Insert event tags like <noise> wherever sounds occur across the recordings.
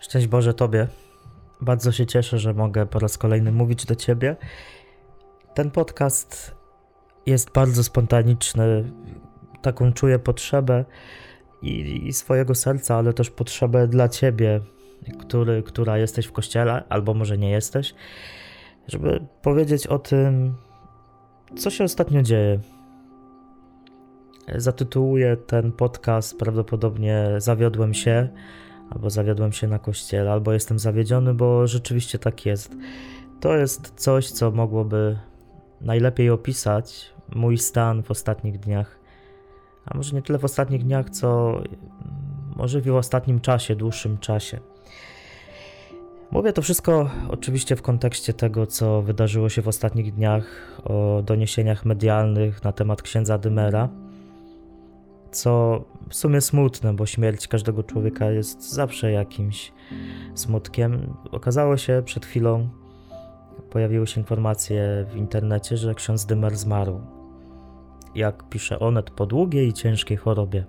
Szczęść Boże Tobie. Bardzo się cieszę, że mogę po raz kolejny mówić do Ciebie. Ten podcast jest bardzo spontaniczny. Taką czuję potrzebę i, i swojego serca, ale też potrzebę dla Ciebie, który, która jesteś w kościele, albo może nie jesteś, żeby powiedzieć o tym, co się ostatnio dzieje. Zatytułuję ten podcast prawdopodobnie Zawiodłem się albo zawiodłem się na kościele, albo jestem zawiedziony, bo rzeczywiście tak jest. To jest coś, co mogłoby najlepiej opisać mój stan w ostatnich dniach. A może nie tyle w ostatnich dniach, co może w ostatnim czasie, dłuższym czasie. Mówię to wszystko oczywiście w kontekście tego, co wydarzyło się w ostatnich dniach, o doniesieniach medialnych na temat księdza Dymera co w sumie smutne, bo śmierć każdego człowieka jest zawsze jakimś smutkiem. Okazało się przed chwilą, pojawiły się informacje w internecie, że ksiądz Dymer zmarł. Jak pisze Onet, po długiej i ciężkiej chorobie.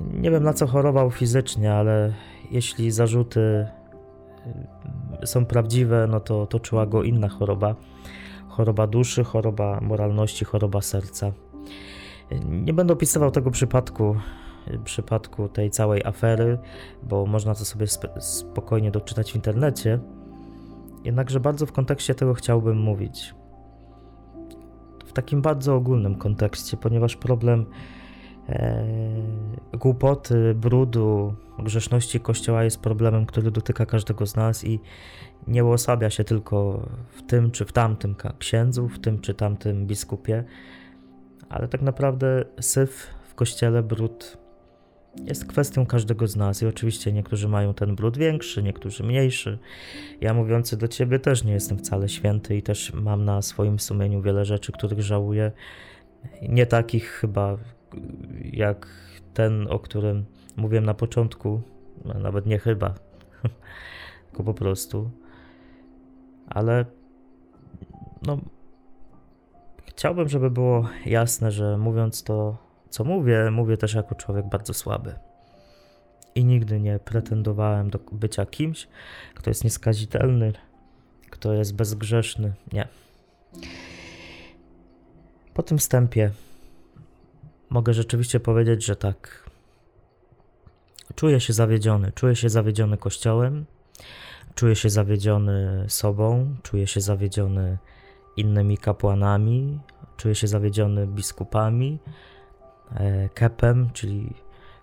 Nie wiem na co chorował fizycznie, ale jeśli zarzuty y, są prawdziwe, no to toczyła go inna choroba. Choroba duszy, choroba moralności, choroba serca. Nie będę opisywał tego przypadku, przypadku tej całej afery, bo można to sobie spokojnie doczytać w internecie. Jednakże bardzo w kontekście tego chciałbym mówić. W takim bardzo ogólnym kontekście, ponieważ problem e, głupoty, brudu, grzeszności Kościoła jest problemem, który dotyka każdego z nas i nie uosabia się tylko w tym czy w tamtym księdzu, w tym czy tamtym biskupie, ale tak naprawdę syf w kościele, brud jest kwestią każdego z nas i oczywiście niektórzy mają ten brud większy, niektórzy mniejszy. Ja mówiący do ciebie też nie jestem wcale święty i też mam na swoim sumieniu wiele rzeczy, których żałuję. Nie takich chyba jak ten, o którym mówiłem na początku, nawet nie chyba, <laughs> tylko po prostu. Ale no Chciałbym, żeby było jasne, że mówiąc to, co mówię, mówię też jako człowiek bardzo słaby. I nigdy nie pretendowałem do bycia kimś, kto jest nieskazitelny, kto jest bezgrzeszny. Nie. Po tym wstępie mogę rzeczywiście powiedzieć, że tak. Czuję się zawiedziony. Czuję się zawiedziony kościołem, czuję się zawiedziony sobą, czuję się zawiedziony innymi kapłanami, czuję się zawiedziony biskupami, e, KEP-em, czyli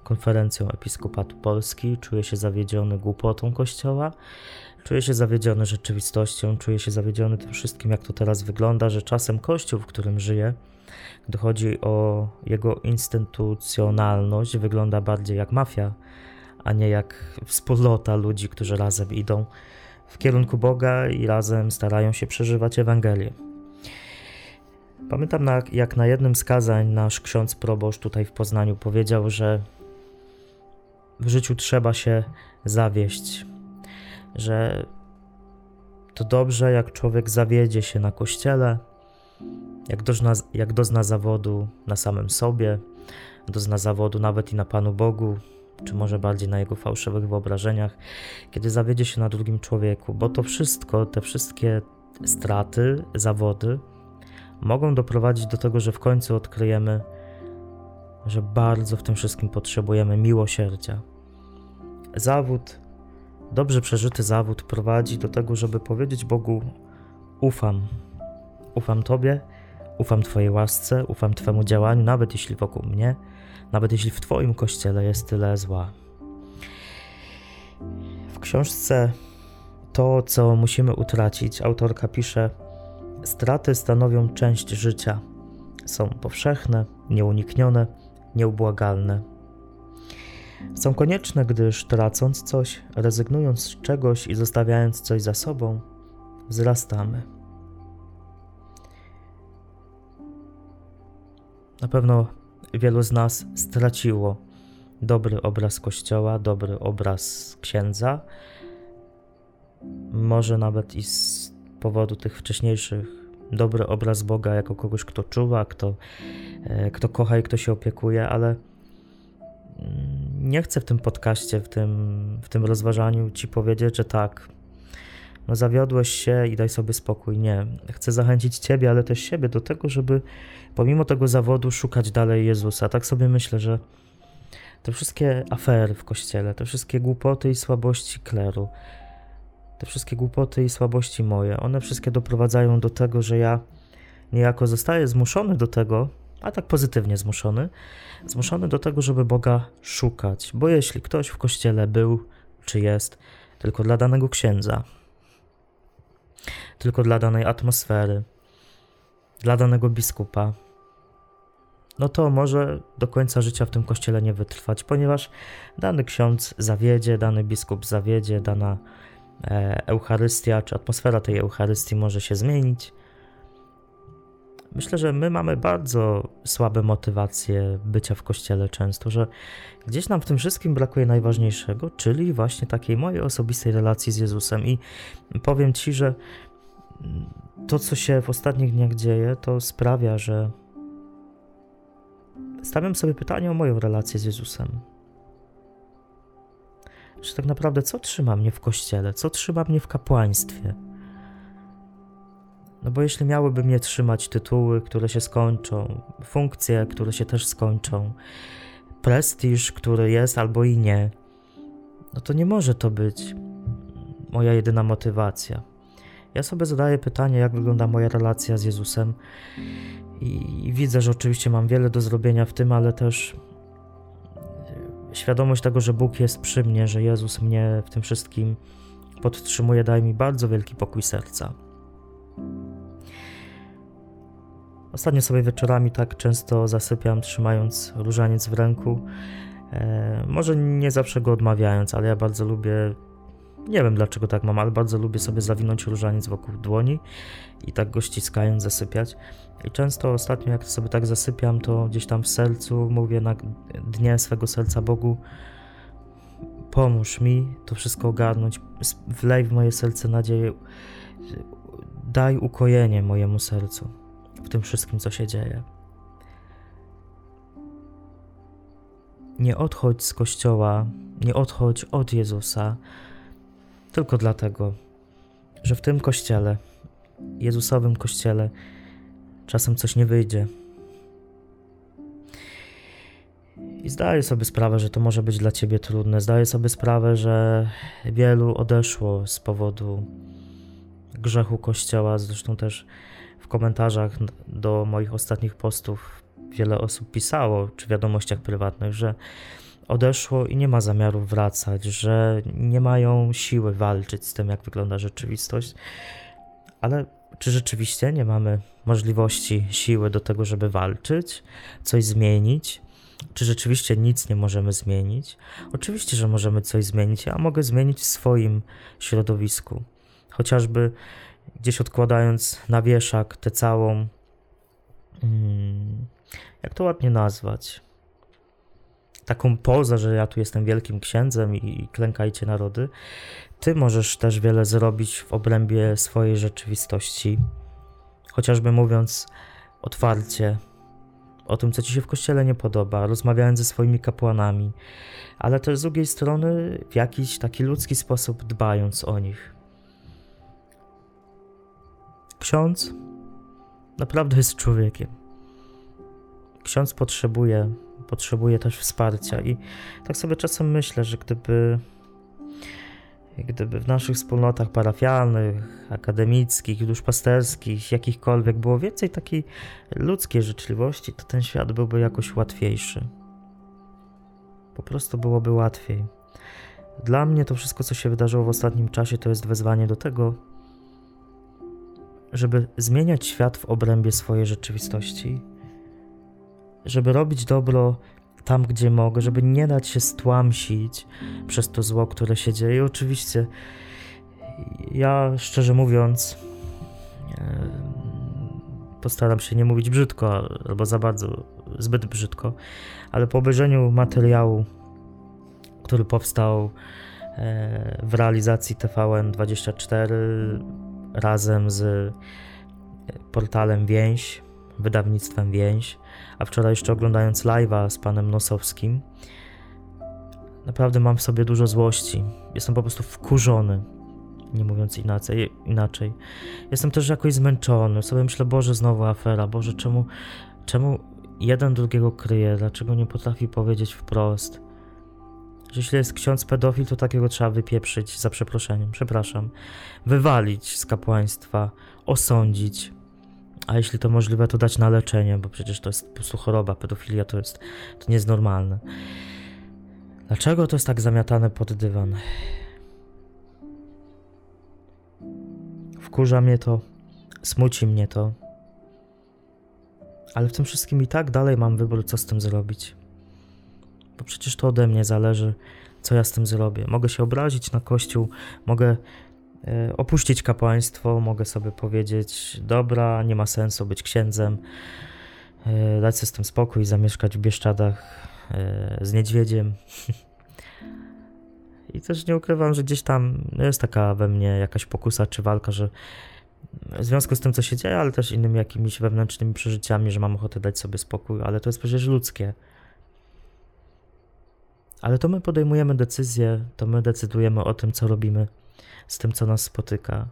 Konferencją Episkopatu Polski, czuję się zawiedziony głupotą Kościoła, czuję się zawiedziony rzeczywistością, czuję się zawiedziony tym wszystkim, jak to teraz wygląda, że czasem Kościół, w którym żyję, gdy chodzi o jego instytucjonalność, wygląda bardziej jak mafia, a nie jak wspólnota ludzi, którzy razem idą w kierunku Boga i razem starają się przeżywać Ewangelię. Pamiętam, jak na jednym z kazań nasz ksiądz proboszcz tutaj w Poznaniu powiedział, że w życiu trzeba się zawieść, że to dobrze, jak człowiek zawiedzie się na kościele, jak dozna, jak dozna zawodu na samym sobie, dozna zawodu nawet i na Panu Bogu, czy może bardziej na jego fałszywych wyobrażeniach, kiedy zawiedzie się na drugim człowieku, bo to wszystko, te wszystkie straty, zawody mogą doprowadzić do tego, że w końcu odkryjemy, że bardzo w tym wszystkim potrzebujemy miłosierdzia. Zawód, dobrze przeżyty zawód prowadzi do tego, żeby powiedzieć Bogu: Ufam, ufam Tobie, ufam Twojej łasce, ufam Twemu działaniu, nawet jeśli wokół mnie nawet jeśli w Twoim kościele jest tyle zła. W książce To, co musimy utracić, autorka pisze: Straty stanowią część życia. Są powszechne, nieuniknione, nieubłagalne. Są konieczne, gdyż tracąc coś, rezygnując z czegoś i zostawiając coś za sobą, wzrastamy. Na pewno wielu z nas straciło dobry obraz Kościoła, dobry obraz księdza. Może nawet i powodu tych wcześniejszych dobry obraz Boga jako kogoś, kto czuwa, kto, e, kto kocha i kto się opiekuje, ale mm, nie chcę w tym podcaście, w tym, w tym rozważaniu ci powiedzieć, że tak, no zawiodłeś się i daj sobie spokój. Nie. Chcę zachęcić ciebie, ale też siebie do tego, żeby pomimo tego zawodu szukać dalej Jezusa. Tak sobie myślę, że te wszystkie afery w kościele, te wszystkie głupoty i słabości kleru, te wszystkie głupoty i słabości moje, one wszystkie doprowadzają do tego, że ja niejako zostaję zmuszony do tego, a tak pozytywnie zmuszony, zmuszony do tego, żeby Boga szukać. Bo jeśli ktoś w kościele był czy jest tylko dla danego księdza, tylko dla danej atmosfery, dla danego biskupa, no to może do końca życia w tym kościele nie wytrwać, ponieważ dany ksiądz zawiedzie, dany biskup zawiedzie, dana Eucharystia czy atmosfera tej Eucharystii może się zmienić. Myślę, że my mamy bardzo słabe motywacje bycia w kościele często, że gdzieś nam w tym wszystkim brakuje najważniejszego, czyli właśnie takiej mojej osobistej relacji z Jezusem. I powiem ci, że to, co się w ostatnich dniach dzieje, to sprawia, że stawiam sobie pytanie o moją relację z Jezusem. Czy tak naprawdę co trzyma mnie w kościele, co trzyma mnie w kapłaństwie? No bo jeśli miałyby mnie trzymać tytuły, które się skończą, funkcje, które się też skończą, prestiż, który jest albo i nie, no to nie może to być moja jedyna motywacja. Ja sobie zadaję pytanie, jak wygląda moja relacja z Jezusem, i, i widzę, że oczywiście mam wiele do zrobienia w tym, ale też świadomość tego, że Bóg jest przy mnie, że Jezus mnie w tym wszystkim podtrzymuje, daje mi bardzo wielki pokój serca. Ostatnio sobie wieczorami tak często zasypiam, trzymając różaniec w ręku. E, może nie zawsze go odmawiając, ale ja bardzo lubię nie wiem dlaczego tak mam, ale bardzo lubię sobie zawinąć różaniec wokół dłoni i tak go ściskając zasypiać. I często ostatnio jak sobie tak zasypiam, to gdzieś tam w sercu mówię na dnie swego serca Bogu pomóż mi to wszystko ogarnąć, wlej w moje serce nadzieję, daj ukojenie mojemu sercu w tym wszystkim, co się dzieje. Nie odchodź z Kościoła, nie odchodź od Jezusa, tylko dlatego, że w tym kościele, Jezusowym kościele, czasem coś nie wyjdzie. I zdaję sobie sprawę, że to może być dla ciebie trudne. Zdaję sobie sprawę, że wielu odeszło z powodu grzechu kościoła. Zresztą też w komentarzach do moich ostatnich postów wiele osób pisało, czy wiadomościach prywatnych, że odeszło i nie ma zamiaru wracać, że nie mają siły walczyć z tym, jak wygląda rzeczywistość. Ale czy rzeczywiście nie mamy możliwości, siły do tego, żeby walczyć, coś zmienić? Czy rzeczywiście nic nie możemy zmienić? Oczywiście, że możemy coś zmienić. Ja mogę zmienić w swoim środowisku. Chociażby gdzieś odkładając na wieszak tę całą. Hmm, jak to ładnie nazwać? Taką pozę, że ja tu jestem wielkim księdzem i klękajcie narody, ty możesz też wiele zrobić w obrębie swojej rzeczywistości. Chociażby mówiąc otwarcie o tym, co ci się w kościele nie podoba, rozmawiając ze swoimi kapłanami, ale też z drugiej strony w jakiś taki ludzki sposób dbając o nich. Ksiądz naprawdę jest człowiekiem. Ksiądz potrzebuje potrzebuje też wsparcia. I tak sobie czasem myślę, że gdyby, gdyby w naszych wspólnotach parafialnych, akademickich, duszpasterskich, jakichkolwiek było więcej takiej ludzkiej życzliwości, to ten świat byłby jakoś łatwiejszy. Po prostu byłoby łatwiej. Dla mnie to wszystko, co się wydarzyło w ostatnim czasie, to jest wezwanie do tego, żeby zmieniać świat w obrębie swojej rzeczywistości żeby robić dobro tam, gdzie mogę, żeby nie dać się stłamsić przez to zło, które się dzieje. oczywiście, ja szczerze mówiąc, postaram się nie mówić brzydko, albo za bardzo, zbyt brzydko, ale po obejrzeniu materiału, który powstał e, w realizacji TVN24 razem z portalem Więź, wydawnictwem Więź, a wczoraj jeszcze oglądając live'a z panem Nosowskim, Naprawdę mam w sobie dużo złości. Jestem po prostu wkurzony, nie mówiąc inaczej. inaczej. Jestem też jakoś zmęczony. Sobie myślę, Boże, znowu afera. Boże, czemu, czemu jeden drugiego kryje? Dlaczego nie potrafi powiedzieć wprost? Że jeśli jest ksiądz pedofil, to takiego trzeba wypieprzyć za przeproszeniem. Przepraszam. Wywalić z kapłaństwa, osądzić. A jeśli to możliwe, to dać na leczenie, bo przecież to jest po prostu choroba. Pedofilia to jest, to nie jest normalne. Dlaczego to jest tak zamiatane pod dywan? Wkurza mnie to, smuci mnie to. Ale w tym wszystkim i tak dalej mam wybór, co z tym zrobić. Bo przecież to ode mnie zależy, co ja z tym zrobię. Mogę się obrazić na kościół, mogę opuścić kapłaństwo, mogę sobie powiedzieć: Dobra, nie ma sensu być księdzem, e, dać sobie z tym spokój, zamieszkać w Bieszczadach e, z niedźwiedziem. <laughs> I też nie ukrywam, że gdzieś tam jest taka we mnie jakaś pokusa czy walka, że w związku z tym, co się dzieje, ale też innymi jakimiś wewnętrznymi przeżyciami, że mam ochotę dać sobie spokój, ale to jest przecież ludzkie. Ale to my podejmujemy decyzje, to my decydujemy o tym, co robimy z tym, co nas spotyka.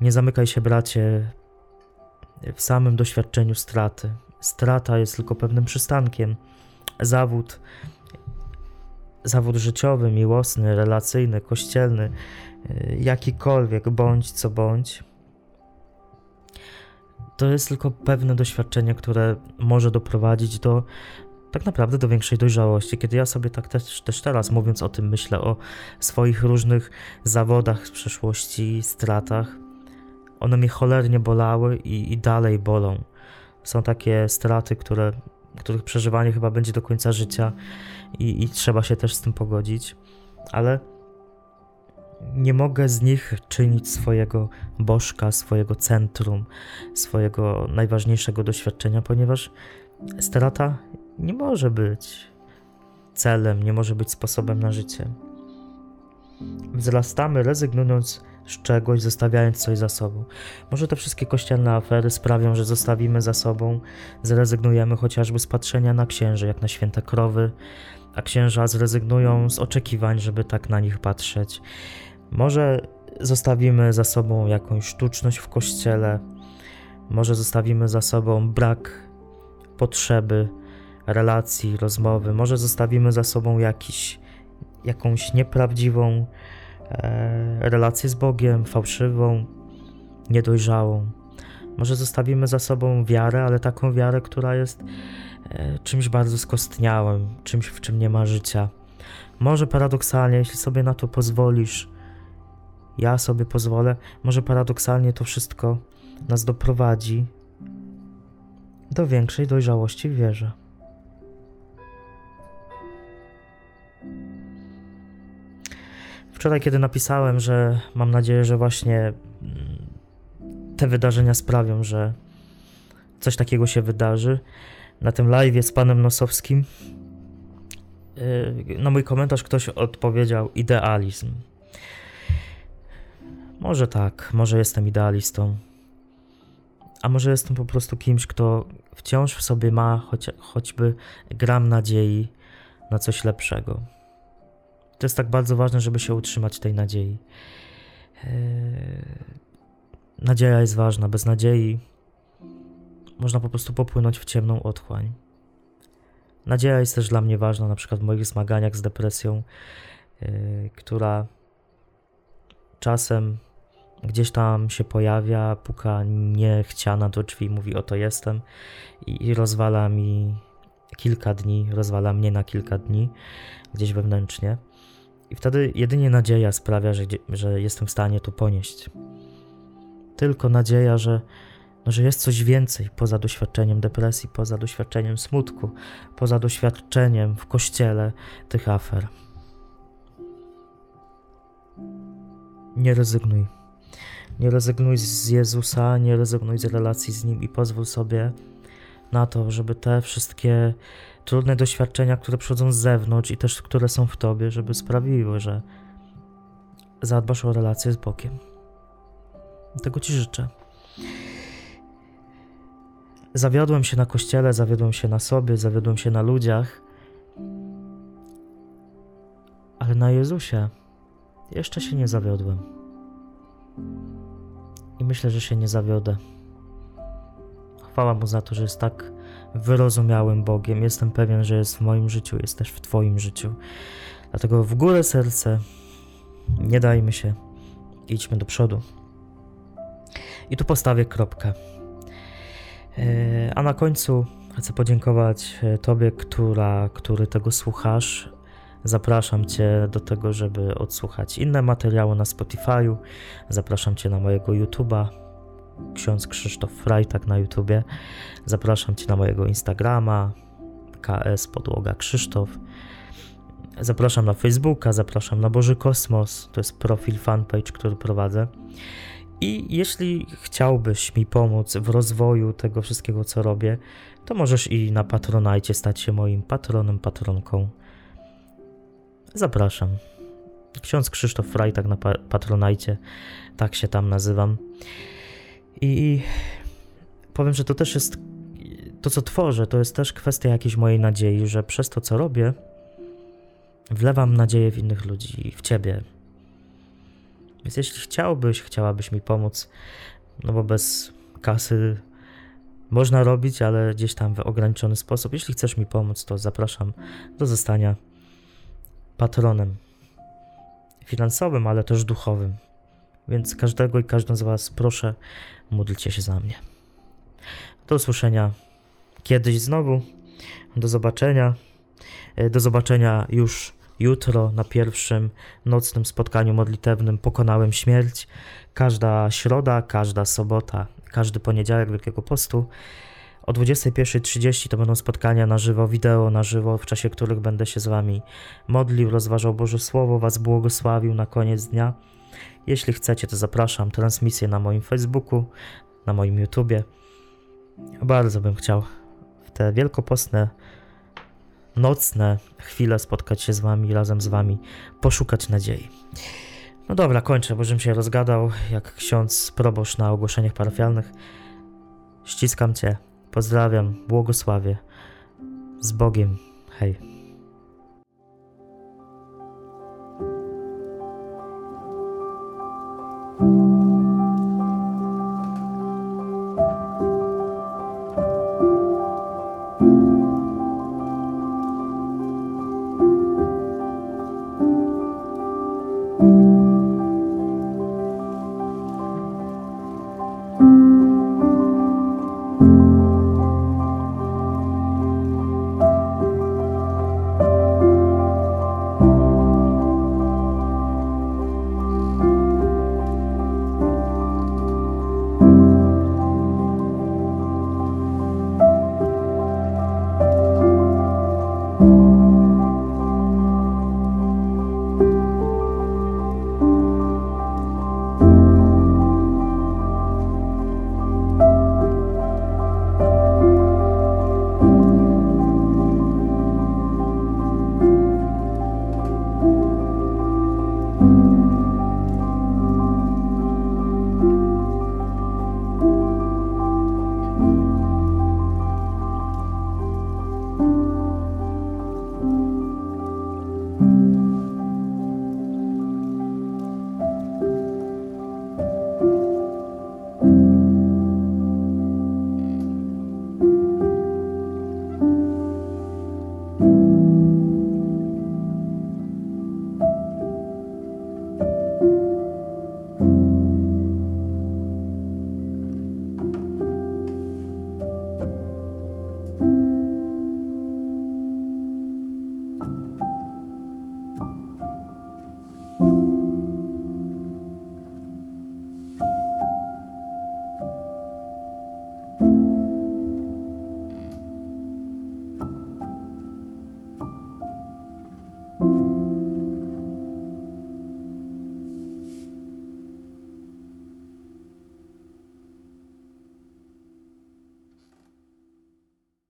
Nie zamykaj się, bracie, w samym doświadczeniu straty. Strata jest tylko pewnym przystankiem. Zawód, zawód życiowy, miłosny, relacyjny, kościelny, jakikolwiek, bądź co bądź, to jest tylko pewne doświadczenie, które może doprowadzić do tak naprawdę do większej dojrzałości. Kiedy ja sobie tak też, też teraz mówiąc o tym myślę o swoich różnych zawodach z przeszłości, stratach, one mnie cholernie bolały i, i dalej bolą. Są takie straty, które, których przeżywanie chyba będzie do końca życia i, i trzeba się też z tym pogodzić, ale nie mogę z nich czynić swojego bożka, swojego centrum, swojego najważniejszego doświadczenia, ponieważ strata nie może być celem, nie może być sposobem na życie. Wzrastamy rezygnując z czegoś, zostawiając coś za sobą. Może te wszystkie kościelne afery sprawią, że zostawimy za sobą, zrezygnujemy chociażby z patrzenia na księży, jak na święte krowy, a księża zrezygnują z oczekiwań, żeby tak na nich patrzeć. Może zostawimy za sobą jakąś sztuczność w kościele, może zostawimy za sobą brak potrzeby relacji, rozmowy, może zostawimy za sobą jakiś, jakąś nieprawdziwą e, relację z Bogiem, fałszywą, niedojrzałą. Może zostawimy za sobą wiarę, ale taką wiarę, która jest e, czymś bardzo skostniałym, czymś, w czym nie ma życia. Może paradoksalnie, jeśli sobie na to pozwolisz, ja sobie pozwolę, może paradoksalnie to wszystko nas doprowadzi do większej dojrzałości w wierze. Wczoraj, kiedy napisałem, że mam nadzieję, że właśnie mm, te wydarzenia sprawią, że coś takiego się wydarzy, na tym live z panem Nosowskim, yy, na mój komentarz ktoś odpowiedział idealizm. Może tak, może jestem idealistą. A może jestem po prostu kimś, kto wciąż w sobie ma choć, choćby gram nadziei na coś lepszego. To jest tak bardzo ważne, żeby się utrzymać tej nadziei. Eee, nadzieja jest ważna. Bez nadziei można po prostu popłynąć w ciemną otchłań. Nadzieja jest też dla mnie ważna, na przykład w moich zmaganiach z depresją, yy, która czasem gdzieś tam się pojawia, puka niechciana do drzwi, mówi oto jestem i, i rozwala mi kilka dni, rozwala mnie na kilka dni gdzieś wewnętrznie. I wtedy jedynie nadzieja sprawia, że, że jestem w stanie to ponieść. Tylko nadzieja, że, no, że jest coś więcej poza doświadczeniem depresji, poza doświadczeniem smutku, poza doświadczeniem w kościele tych afer. Nie rezygnuj. Nie rezygnuj z Jezusa, nie rezygnuj z relacji z Nim i pozwól sobie na to, żeby te wszystkie trudne doświadczenia, które przychodzą z zewnątrz i też które są w Tobie, żeby sprawiły, że zadbasz o relację z Bogiem. Tego Ci życzę. zawiodłem się na kościele, zawiodłem się na sobie, zawiodłem się na ludziach, ale na Jezusie jeszcze się nie zawiodłem. I myślę, że się nie zawiodę. Chwała mu za to, że jest tak wyrozumiałym Bogiem. Jestem pewien, że jest w moim życiu, jest też w Twoim życiu. Dlatego w górę serce, nie dajmy się, idźmy do przodu. I tu postawię kropkę. E, A na końcu chcę podziękować e, Tobie, która, który tego słuchasz. Zapraszam Cię do tego, żeby odsłuchać inne materiały na Spotify'u. Zapraszam Cię na mojego YouTube'a, ksiądz Krzysztof Frajtak na YouTubie. Zapraszam Cię na mojego Instagrama, KS Podłoga Krzysztof. Zapraszam na Facebooka, zapraszam na Boży Kosmos, to jest profil fanpage, który prowadzę. I jeśli chciałbyś mi pomóc w rozwoju tego wszystkiego, co robię, to możesz i na Patronajcie stać się moim patronem, patronką. Zapraszam. Ksiądz Krzysztof Frajtak na pa- Patronajcie, tak się tam nazywam. I powiem, że to też jest to, co tworzę, to jest też kwestia jakiejś mojej nadziei, że przez to, co robię, wlewam nadzieję w innych ludzi, w ciebie. Więc jeśli chciałbyś, chciałabyś mi pomóc, no bo bez kasy można robić, ale gdzieś tam w ograniczony sposób. Jeśli chcesz mi pomóc, to zapraszam do zostania patronem finansowym, ale też duchowym. Więc każdego i każdą z Was proszę, módlcie się za mnie. Do usłyszenia kiedyś znowu. Do zobaczenia. E, Do zobaczenia już jutro na pierwszym nocnym spotkaniu modlitewnym Pokonałem śmierć. Każda środa, każda sobota, każdy poniedziałek Wielkiego Postu. O 21.30 to będą spotkania na żywo, wideo na żywo, w czasie których będę się z Wami modlił, rozważał Boże Słowo, Was błogosławił na koniec dnia. Jeśli chcecie, to zapraszam. Transmisję na moim Facebooku, na moim YouTubie. Bardzo bym chciał w te wielkopostne, nocne chwile spotkać się z Wami, razem z Wami, poszukać nadziei. No dobra, kończę, bo żebym się rozgadał jak ksiądz proboszcz na ogłoszeniach parafialnych. Ściskam Cię, pozdrawiam, błogosławię. Z Bogiem. Hej.